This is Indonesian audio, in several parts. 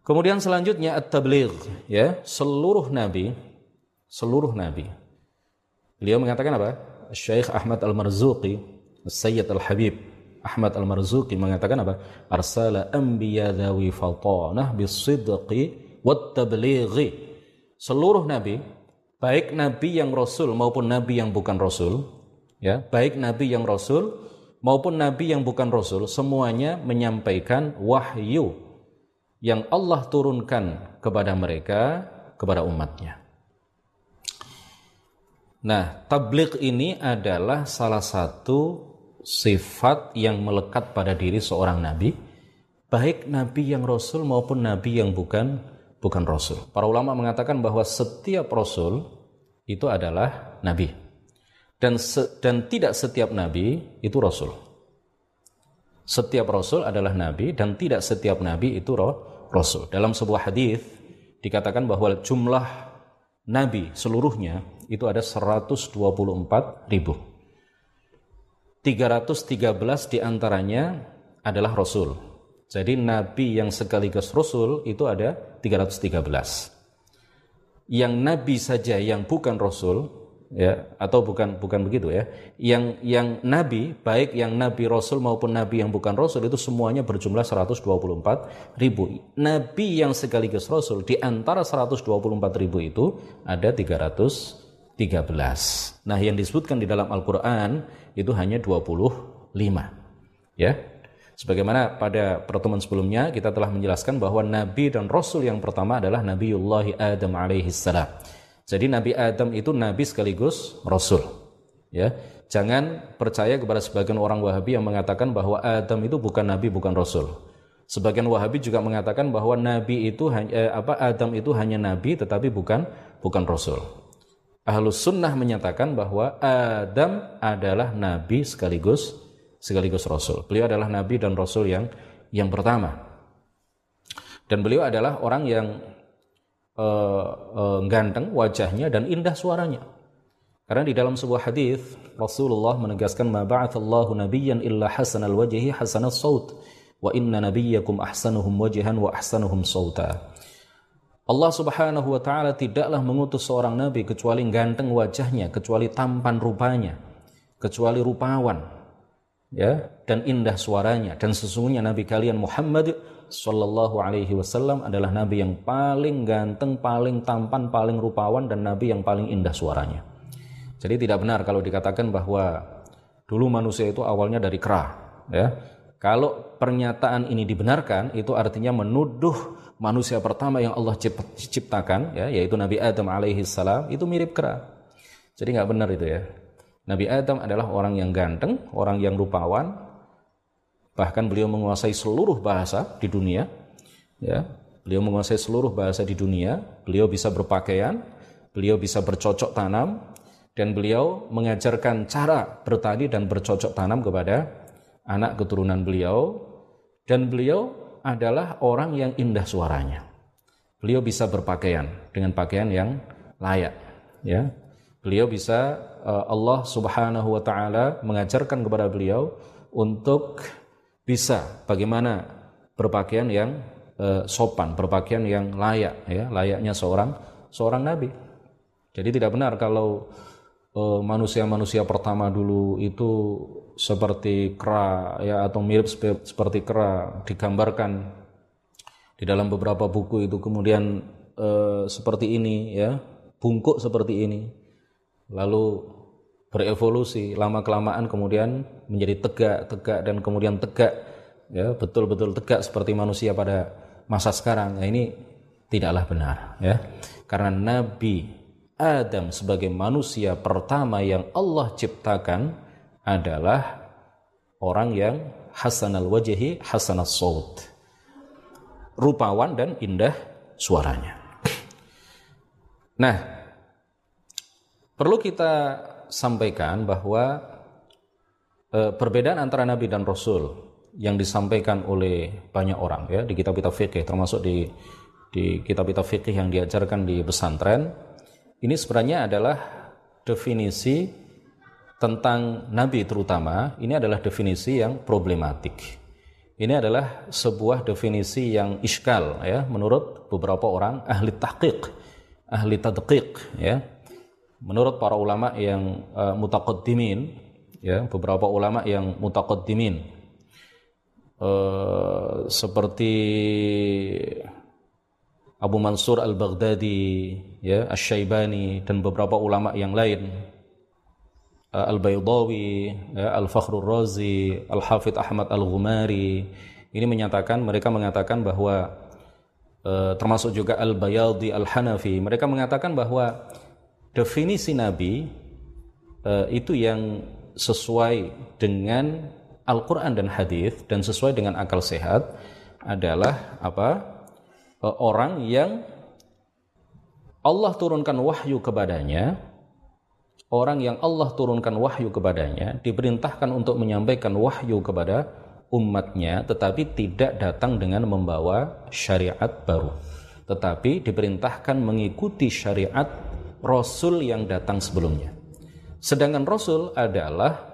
Kemudian selanjutnya at-tabligh ya, seluruh nabi seluruh nabi. Beliau mengatakan apa? Syekh Ahmad Al-Marzuqi, Sayyid Al-Habib Ahmad Al-Marzuqi mengatakan apa? Arsala anbiya dhawi fatanah bisidqi wat. Seluruh nabi, baik nabi yang rasul maupun nabi yang bukan rasul, ya, baik nabi yang rasul maupun nabi yang bukan rasul, semuanya menyampaikan wahyu yang Allah turunkan kepada mereka kepada umatnya. Nah, tabligh ini adalah salah satu sifat yang melekat pada diri seorang nabi, baik nabi yang rasul maupun nabi yang bukan bukan rasul. Para ulama mengatakan bahwa setiap rasul itu adalah nabi. Dan se, dan tidak setiap nabi itu rasul. Setiap rasul adalah nabi dan tidak setiap nabi itu roh, rasul. Dalam sebuah hadis dikatakan bahwa jumlah nabi seluruhnya itu ada 124 ribu. 313 di antaranya adalah rasul. Jadi nabi yang sekaligus rasul itu ada 313. Yang nabi saja yang bukan rasul ya atau bukan bukan begitu ya. Yang yang nabi baik yang nabi rasul maupun nabi yang bukan rasul itu semuanya berjumlah 124 ribu. Nabi yang sekaligus rasul di antara 124 ribu itu ada 313. Nah, yang disebutkan di dalam Al-Qur'an itu hanya 25. Ya. Sebagaimana pada pertemuan sebelumnya kita telah menjelaskan bahwa nabi dan rasul yang pertama adalah Nabiullah Adam alaihi salam. Jadi Nabi Adam itu nabi sekaligus rasul. Ya. Jangan percaya kepada sebagian orang Wahabi yang mengatakan bahwa Adam itu bukan nabi, bukan rasul. Sebagian Wahabi juga mengatakan bahwa nabi itu eh, apa Adam itu hanya nabi tetapi bukan bukan rasul. Ahlus sunnah menyatakan bahwa Adam adalah nabi sekaligus sekaligus rasul. Beliau adalah nabi dan rasul yang yang pertama. Dan beliau adalah orang yang uh, uh, ganteng wajahnya dan indah suaranya. Karena di dalam sebuah hadis Rasulullah menegaskan ma ba'athallahu nabiyyan illa hasanal wajhi hasanas saut wa inna nabiyyakum ahsanuhum wajhan wa ahsanuhum sauta. Allah Subhanahu wa taala tidaklah mengutus seorang nabi kecuali ganteng wajahnya, kecuali tampan rupanya, kecuali rupawan, ya, dan indah suaranya. Dan sesungguhnya nabi kalian Muhammad sallallahu alaihi wasallam adalah nabi yang paling ganteng, paling tampan, paling rupawan dan nabi yang paling indah suaranya. Jadi tidak benar kalau dikatakan bahwa dulu manusia itu awalnya dari kera, ya. Kalau pernyataan ini dibenarkan, itu artinya menuduh manusia pertama yang Allah ciptakan ya yaitu Nabi Adam alaihi salam itu mirip kera. Jadi nggak benar itu ya. Nabi Adam adalah orang yang ganteng, orang yang rupawan, bahkan beliau menguasai seluruh bahasa di dunia. Ya, beliau menguasai seluruh bahasa di dunia. Beliau bisa berpakaian, beliau bisa bercocok tanam, dan beliau mengajarkan cara bertani dan bercocok tanam kepada anak keturunan beliau. Dan beliau adalah orang yang indah suaranya. Beliau bisa berpakaian dengan pakaian yang layak, ya. Beliau bisa uh, Allah Subhanahu wa taala mengajarkan kepada beliau untuk bisa. Bagaimana berpakaian yang uh, sopan, berpakaian yang layak ya, layaknya seorang seorang nabi. Jadi tidak benar kalau eh, manusia-manusia pertama dulu itu seperti kera ya atau mirip seperti kera digambarkan di dalam beberapa buku itu. Kemudian e, seperti ini ya bungkuk seperti ini. Lalu berevolusi lama kelamaan kemudian menjadi tegak tegak dan kemudian tegak ya betul-betul tegak seperti manusia pada masa sekarang nah, ini tidaklah benar ya karena Nabi Adam sebagai manusia pertama yang Allah ciptakan adalah orang yang hasanal wajhi hasanas saut. Rupawan dan indah suaranya. Nah, perlu kita sampaikan bahwa e, perbedaan antara nabi dan rasul yang disampaikan oleh banyak orang ya di kitab-kitab fikih termasuk di di kitab-kitab fikih yang diajarkan di pesantren ini sebenarnya adalah definisi tentang nabi terutama ini adalah definisi yang problematik. Ini adalah sebuah definisi yang iskal ya menurut beberapa orang ahli tahqiq, ahli tadqiq ya. Menurut para ulama yang uh, mutaqaddimin ya, beberapa ulama yang mutaqaddimin uh, seperti Abu Mansur Al-Baghdadi ya, Asy-Syaibani dan beberapa ulama yang lain Uh, Al-Baydawi, ya, Al-Fakhrul Razi, Al-Hafidh Ahmad Al-Ghumari. Ini menyatakan, mereka mengatakan bahwa termasuk juga Al-Bayadi Al-Hanafi, mereka mengatakan bahwa definisi Nabi uh, itu yang sesuai dengan Al-Quran dan Hadis dan sesuai dengan akal sehat adalah apa? Uh, orang yang Allah turunkan wahyu kepadanya orang yang Allah turunkan wahyu kepadanya diperintahkan untuk menyampaikan wahyu kepada umatnya tetapi tidak datang dengan membawa syariat baru tetapi diperintahkan mengikuti syariat rasul yang datang sebelumnya sedangkan rasul adalah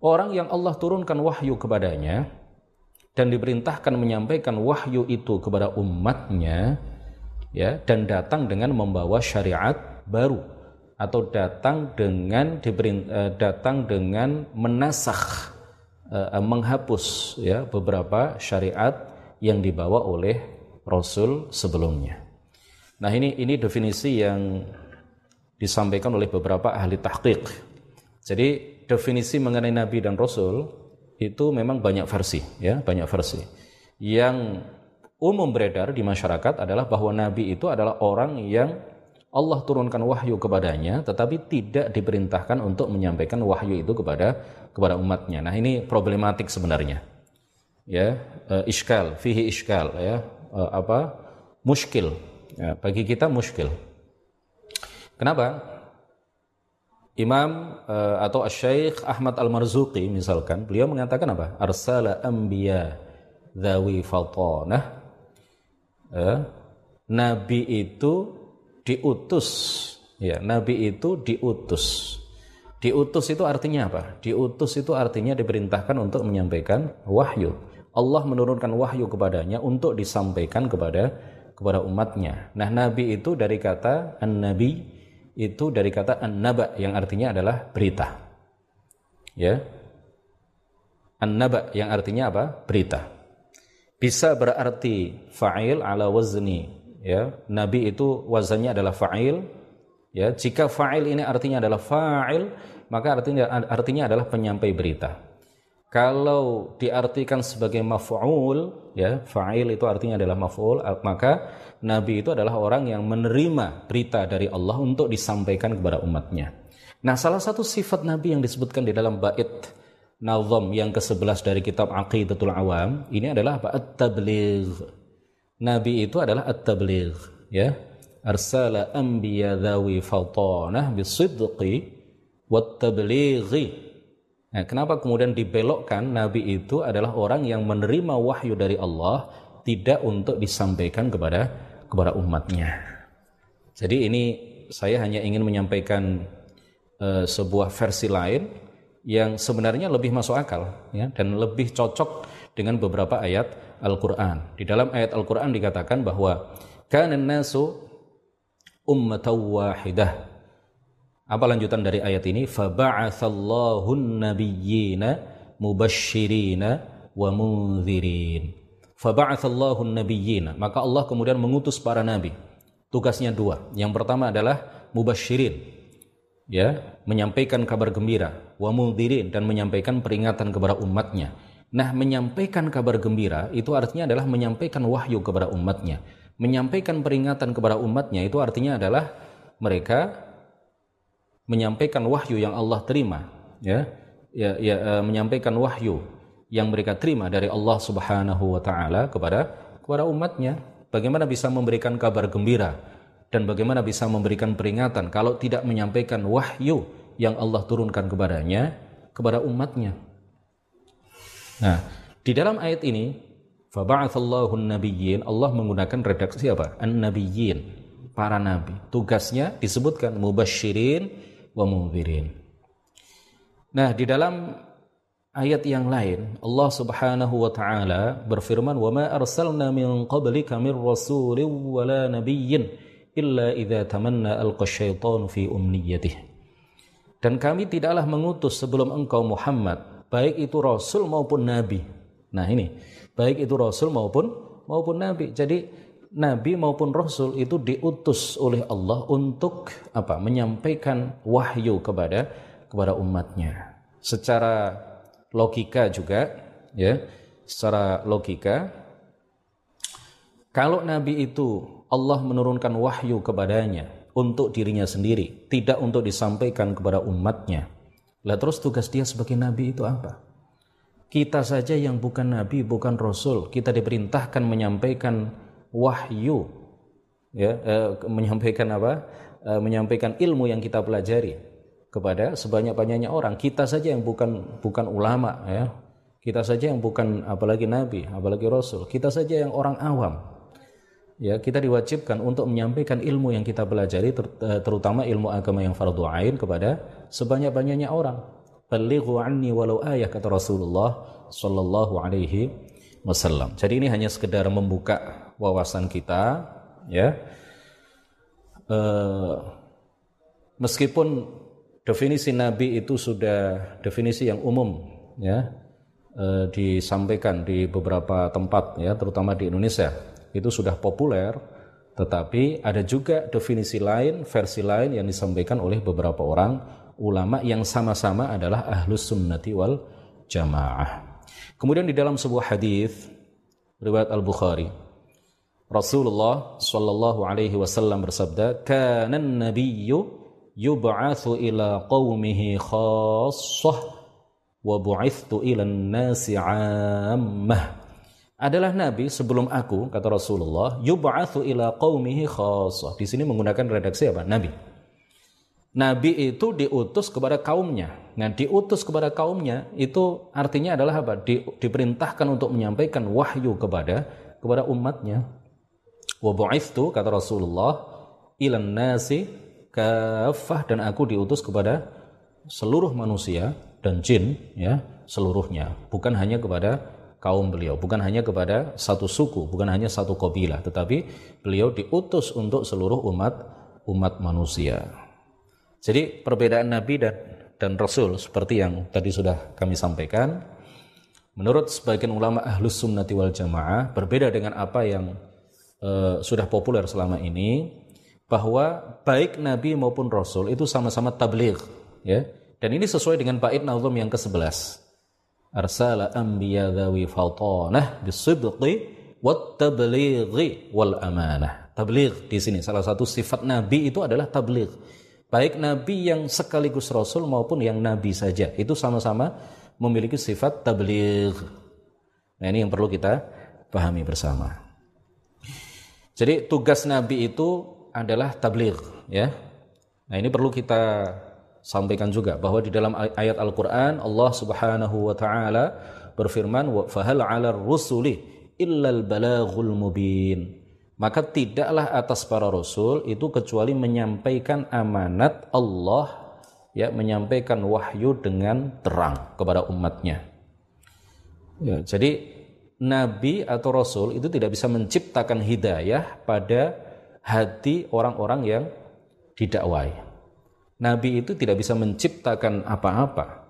orang yang Allah turunkan wahyu kepadanya dan diperintahkan menyampaikan wahyu itu kepada umatnya ya dan datang dengan membawa syariat baru atau datang dengan uh, datang dengan menasakh uh, menghapus ya beberapa syariat yang dibawa oleh Rasul sebelumnya. Nah ini ini definisi yang disampaikan oleh beberapa ahli tahqiq. Jadi definisi mengenai Nabi dan Rasul itu memang banyak versi ya banyak versi. Yang umum beredar di masyarakat adalah bahwa Nabi itu adalah orang yang Allah turunkan wahyu kepadanya tetapi tidak diperintahkan untuk menyampaikan wahyu itu kepada kepada umatnya. Nah, ini problematik sebenarnya. Ya, uh, iskal, fihi iskal ya, uh, apa? muskil. Ya, bagi kita muskil. Kenapa? Imam uh, atau Syekh Ahmad Al-Marzuqi misalkan, beliau mengatakan apa? Arsala anbiya dzawi fatanah. Uh, Nabi itu diutus ya nabi itu diutus diutus itu artinya apa diutus itu artinya diperintahkan untuk menyampaikan wahyu Allah menurunkan wahyu kepadanya untuk disampaikan kepada kepada umatnya. Nah nabi itu dari kata an-nabi itu dari kata an-naba yang artinya adalah berita. Ya. An-naba yang artinya apa? Berita. Bisa berarti fa'il ala wazni ya. Nabi itu wazannya adalah fa'il ya. Jika fa'il ini artinya adalah fa'il maka artinya artinya adalah penyampai berita kalau diartikan sebagai maf'ul ya fa'il itu artinya adalah maf'ul maka nabi itu adalah orang yang menerima berita dari Allah untuk disampaikan kepada umatnya nah salah satu sifat nabi yang disebutkan di dalam bait nazam yang ke-11 dari kitab Aqidatul Awam ini adalah at-tabligh Nabi itu adalah at-tabligh, ya. Arsala anbiya dhawi fatanah bisidqi wat tablighi. Nah, kenapa kemudian dibelokkan Nabi itu adalah orang yang menerima wahyu dari Allah tidak untuk disampaikan kepada kepada umatnya. Jadi ini saya hanya ingin menyampaikan uh, sebuah versi lain yang sebenarnya lebih masuk akal ya dan lebih cocok dengan beberapa ayat Al-Quran. Di dalam ayat Al-Quran dikatakan bahwa kanan nasu ummatan wahidah. Apa lanjutan dari ayat ini? Faba'athallahu nabiyyina mubashirina wa munzirin. Faba'athallahu nabiyyina. Maka Allah kemudian mengutus para nabi. Tugasnya dua. Yang pertama adalah mubashirin. Ya, menyampaikan kabar gembira, wa munzirin dan menyampaikan peringatan kepada umatnya Nah, menyampaikan kabar gembira itu artinya adalah menyampaikan wahyu kepada umatnya. Menyampaikan peringatan kepada umatnya itu artinya adalah mereka menyampaikan wahyu yang Allah terima, ya, ya, ya e, menyampaikan wahyu yang mereka terima dari Allah Subhanahu wa taala kepada kepada umatnya. Bagaimana bisa memberikan kabar gembira dan bagaimana bisa memberikan peringatan kalau tidak menyampaikan wahyu yang Allah turunkan kepadanya kepada umatnya. Nah, di dalam ayat ini nabiyyin Allah menggunakan redaksi apa? An-nabiyyin, para nabi. Tugasnya disebutkan mubasyirin wa munzirin. Nah, di dalam ayat yang lain Allah Subhanahu wa taala berfirman wa ma arsalna min qablika min rasulin wala nabiyyin illa idza tamanna alqa syaitanu fi umniyatihi. Dan kami tidaklah mengutus sebelum engkau Muhammad baik itu rasul maupun nabi. Nah ini. Baik itu rasul maupun maupun nabi. Jadi nabi maupun rasul itu diutus oleh Allah untuk apa menyampaikan wahyu kepada kepada umatnya. Secara logika juga ya secara logika kalau nabi itu Allah menurunkan wahyu kepadanya untuk dirinya sendiri tidak untuk disampaikan kepada umatnya lah terus tugas dia sebagai nabi itu apa? Kita saja yang bukan nabi bukan rasul kita diperintahkan menyampaikan wahyu ya eh, menyampaikan apa eh, menyampaikan ilmu yang kita pelajari kepada sebanyak-banyaknya orang. Kita saja yang bukan bukan ulama ya. Kita saja yang bukan apalagi nabi, apalagi rasul. Kita saja yang orang awam. Ya, kita diwajibkan untuk menyampaikan ilmu yang kita pelajari eh, terutama ilmu agama yang fardu ain kepada sebanyak-banyaknya orang. Balighu anni walau ayah kata Rasulullah sallallahu alaihi wasallam. Jadi ini hanya sekedar membuka wawasan kita ya. Uh, meskipun definisi nabi itu sudah definisi yang umum ya e, disampaikan di beberapa tempat ya terutama di Indonesia itu sudah populer tetapi ada juga definisi lain versi lain yang disampaikan oleh beberapa orang ulama yang sama-sama adalah ahlus sunnati wal jamaah kemudian di dalam sebuah hadis riwayat al Bukhari Rasulullah Shallallahu Alaihi Wasallam bersabda, "Kanan Nabiyyu yub'atsu ila qaumihi khassah wa bu'ithtu ila nasi 'ammah adalah nabi sebelum aku kata Rasulullah yub'atsu ila qaumihi khassah di sini menggunakan redaksi apa nabi Nabi itu diutus kepada kaumnya. Nah, diutus kepada kaumnya itu artinya adalah apa? Di, diperintahkan untuk menyampaikan wahyu kepada kepada umatnya. Wa bu'ithtu kata Rasulullah ilan nasi kafah dan aku diutus kepada seluruh manusia dan jin ya seluruhnya. Bukan hanya kepada kaum beliau bukan hanya kepada satu suku bukan hanya satu kabilah tetapi beliau diutus untuk seluruh umat umat manusia. Jadi perbedaan nabi dan dan rasul seperti yang tadi sudah kami sampaikan menurut sebagian ulama ahlus sunnati wal jamaah berbeda dengan apa yang uh, sudah populer selama ini bahwa baik nabi maupun rasul itu sama-sama tabligh ya. Dan ini sesuai dengan bait nazum yang ke-11 arsala anbiya dhawi faltanah bisidqi wat tablighi wal amanah tabligh di sini salah satu sifat nabi itu adalah tabligh. Baik nabi yang sekaligus rasul maupun yang nabi saja itu sama-sama memiliki sifat tabligh. Nah ini yang perlu kita pahami bersama jadi tugas nabi itu adalah tabligh ya. Nah, ini perlu kita sampaikan juga bahwa di dalam ayat Al-Qur'an Allah Subhanahu wa taala berfirman wa fahal 'alar rusuli illal balaghul mubin. Maka tidaklah atas para rasul itu kecuali menyampaikan amanat Allah ya menyampaikan wahyu dengan terang kepada umatnya. Ya, jadi nabi atau rasul itu tidak bisa menciptakan hidayah pada hati orang-orang yang didakwai. Nabi itu tidak bisa menciptakan apa-apa.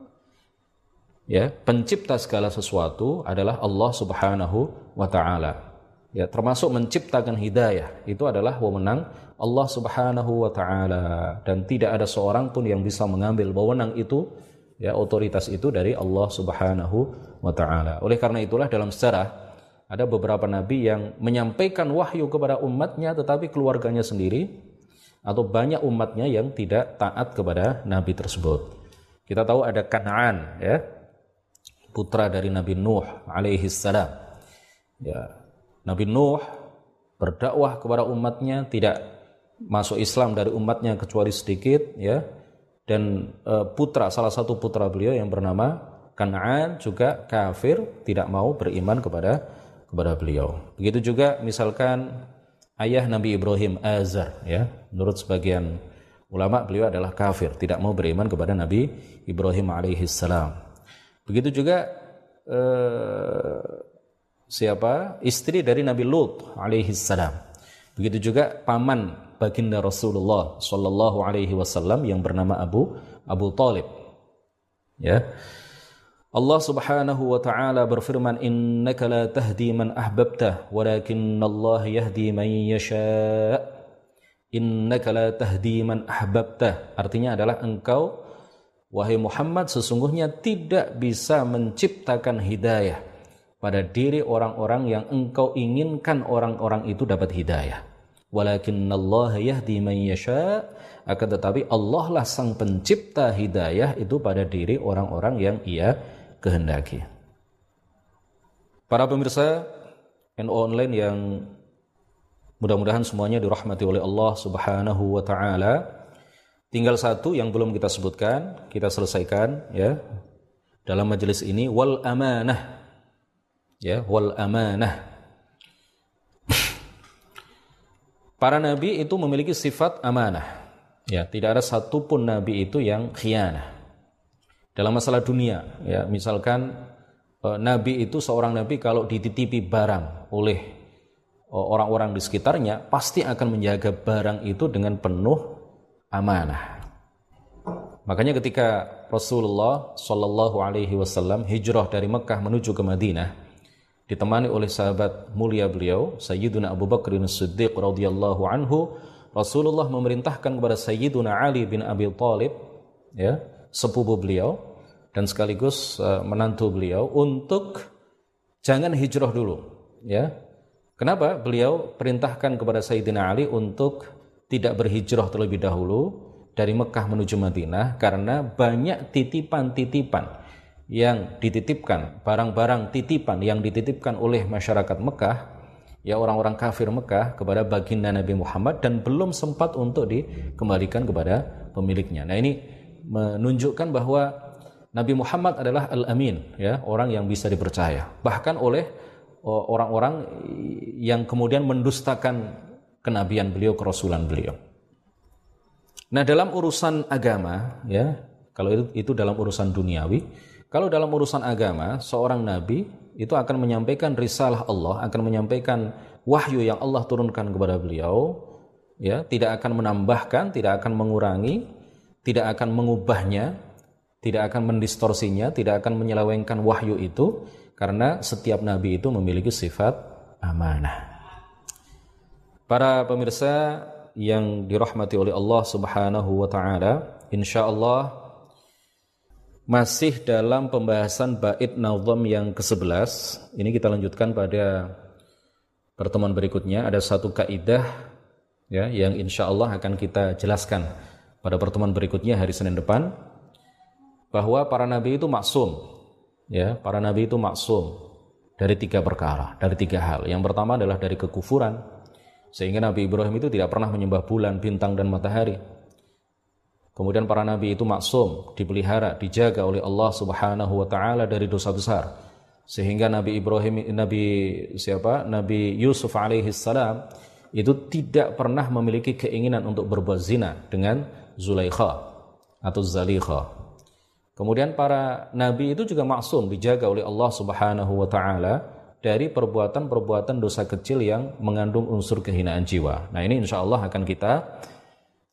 Ya, pencipta segala sesuatu adalah Allah Subhanahu wa taala. Ya, termasuk menciptakan hidayah itu adalah wewenang Allah Subhanahu wa taala dan tidak ada seorang pun yang bisa mengambil wewenang itu ya otoritas itu dari Allah Subhanahu wa taala. Oleh karena itulah dalam sejarah ada beberapa nabi yang menyampaikan wahyu kepada umatnya tetapi keluarganya sendiri atau banyak umatnya yang tidak taat kepada nabi tersebut. Kita tahu ada Kanaan ya, putra dari Nabi Nuh alaihi salam. Ya, Nabi Nuh berdakwah kepada umatnya tidak masuk Islam dari umatnya kecuali sedikit ya. Dan e, putra salah satu putra beliau yang bernama Kanaan juga kafir tidak mau beriman kepada kepada beliau. Begitu juga misalkan ayah Nabi Ibrahim Azar ya, menurut sebagian ulama beliau adalah kafir, tidak mau beriman kepada Nabi Ibrahim alaihi salam. Begitu juga eh, siapa? Istri dari Nabi Lut alaihi salam. Begitu juga paman baginda Rasulullah sallallahu alaihi wasallam yang bernama Abu Abu Talib. Ya. Allah Subhanahu wa taala berfirman innaka la tahdi man ahbabta walakin Allah yahdi man yasha innaka la tahdi man ahbabta artinya adalah engkau wahai Muhammad sesungguhnya tidak bisa menciptakan hidayah pada diri orang-orang yang engkau inginkan orang-orang itu dapat hidayah walakin Allah yahdi man yasha akan tetapi Allah lah sang pencipta hidayah itu pada diri orang-orang yang ia kehendaki. Para pemirsa NO online yang mudah-mudahan semuanya dirahmati oleh Allah Subhanahu wa taala. Tinggal satu yang belum kita sebutkan, kita selesaikan ya. Dalam majelis ini wal amanah. Ya, wal amanah. Para nabi itu memiliki sifat amanah. Ya, tidak ada satupun nabi itu yang khianah dalam masalah dunia ya misalkan eh, nabi itu seorang nabi kalau dititipi barang oleh eh, orang-orang di sekitarnya pasti akan menjaga barang itu dengan penuh amanah makanya ketika Rasulullah Shallallahu Alaihi Wasallam hijrah dari Mekah menuju ke Madinah ditemani oleh sahabat mulia beliau Sayyiduna Abu Bakr Siddiq radhiyallahu anhu Rasulullah memerintahkan kepada Sayyiduna Ali bin Abi Thalib ya sepupu beliau dan sekaligus uh, menantu beliau untuk jangan hijrah dulu ya. Kenapa? Beliau perintahkan kepada Sayyidina Ali untuk tidak berhijrah terlebih dahulu dari Mekah menuju Madinah karena banyak titipan-titipan yang dititipkan barang-barang titipan yang dititipkan oleh masyarakat Mekah ya orang-orang kafir Mekah kepada baginda Nabi Muhammad dan belum sempat untuk dikembalikan kepada pemiliknya. Nah ini menunjukkan bahwa Nabi Muhammad adalah al-amin ya, orang yang bisa dipercaya. Bahkan oleh orang-orang yang kemudian mendustakan kenabian beliau, kerasulan beliau. Nah, dalam urusan agama ya, kalau itu, itu dalam urusan duniawi, kalau dalam urusan agama, seorang nabi itu akan menyampaikan risalah Allah, akan menyampaikan wahyu yang Allah turunkan kepada beliau, ya, tidak akan menambahkan, tidak akan mengurangi, tidak akan mengubahnya, tidak akan mendistorsinya, tidak akan menyelewengkan wahyu itu karena setiap nabi itu memiliki sifat amanah. Para pemirsa yang dirahmati oleh Allah Subhanahu wa taala, insyaallah masih dalam pembahasan bait nazam yang ke-11. Ini kita lanjutkan pada pertemuan berikutnya. Ada satu kaidah ya yang insyaallah akan kita jelaskan pada pertemuan berikutnya hari Senin depan bahwa para nabi itu maksum ya para nabi itu maksum dari tiga perkara dari tiga hal. Yang pertama adalah dari kekufuran sehingga Nabi Ibrahim itu tidak pernah menyembah bulan bintang dan matahari kemudian para nabi itu maksum dipelihara dijaga oleh Allah Subhanahu wa taala dari dosa besar sehingga Nabi Ibrahim Nabi siapa Nabi Yusuf alaihi salam itu tidak pernah memiliki keinginan untuk berbuat zina dengan Zulaikha atau Zalikha. Kemudian para nabi itu juga maksum dijaga oleh Allah Subhanahu wa taala dari perbuatan-perbuatan dosa kecil yang mengandung unsur kehinaan jiwa. Nah, ini insya Allah akan kita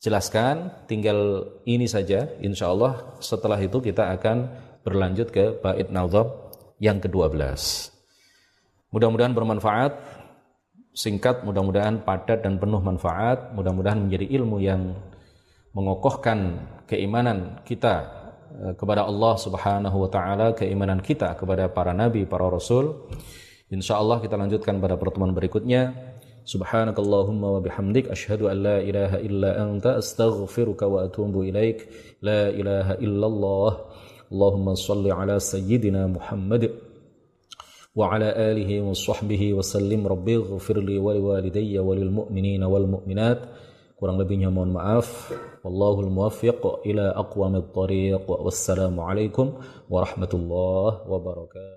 jelaskan tinggal ini saja insya Allah setelah itu kita akan berlanjut ke bait nazab yang ke-12 mudah-mudahan bermanfaat singkat mudah-mudahan padat dan penuh manfaat mudah-mudahan menjadi ilmu yang mengokohkan keimanan kita eh, kepada Allah Subhanahu wa taala, keimanan kita kepada para nabi, para rasul. Insyaallah kita lanjutkan pada pertemuan berikutnya. سبحانك اللهم وبحمدك أشهد أن لا إله إلا أنت أستغفرك وأتوب إليك لا إله إلا الله اللهم صل على سيدنا محمد وعلى آله وصحبه وسلم ربي اغفر لي ولوالدي وللمؤمنين والمؤمنات Kurang lebihnya mohon maaf. Wallahul muwaffiq. الطريق والسلام عليكم ورحمة الله وبركاته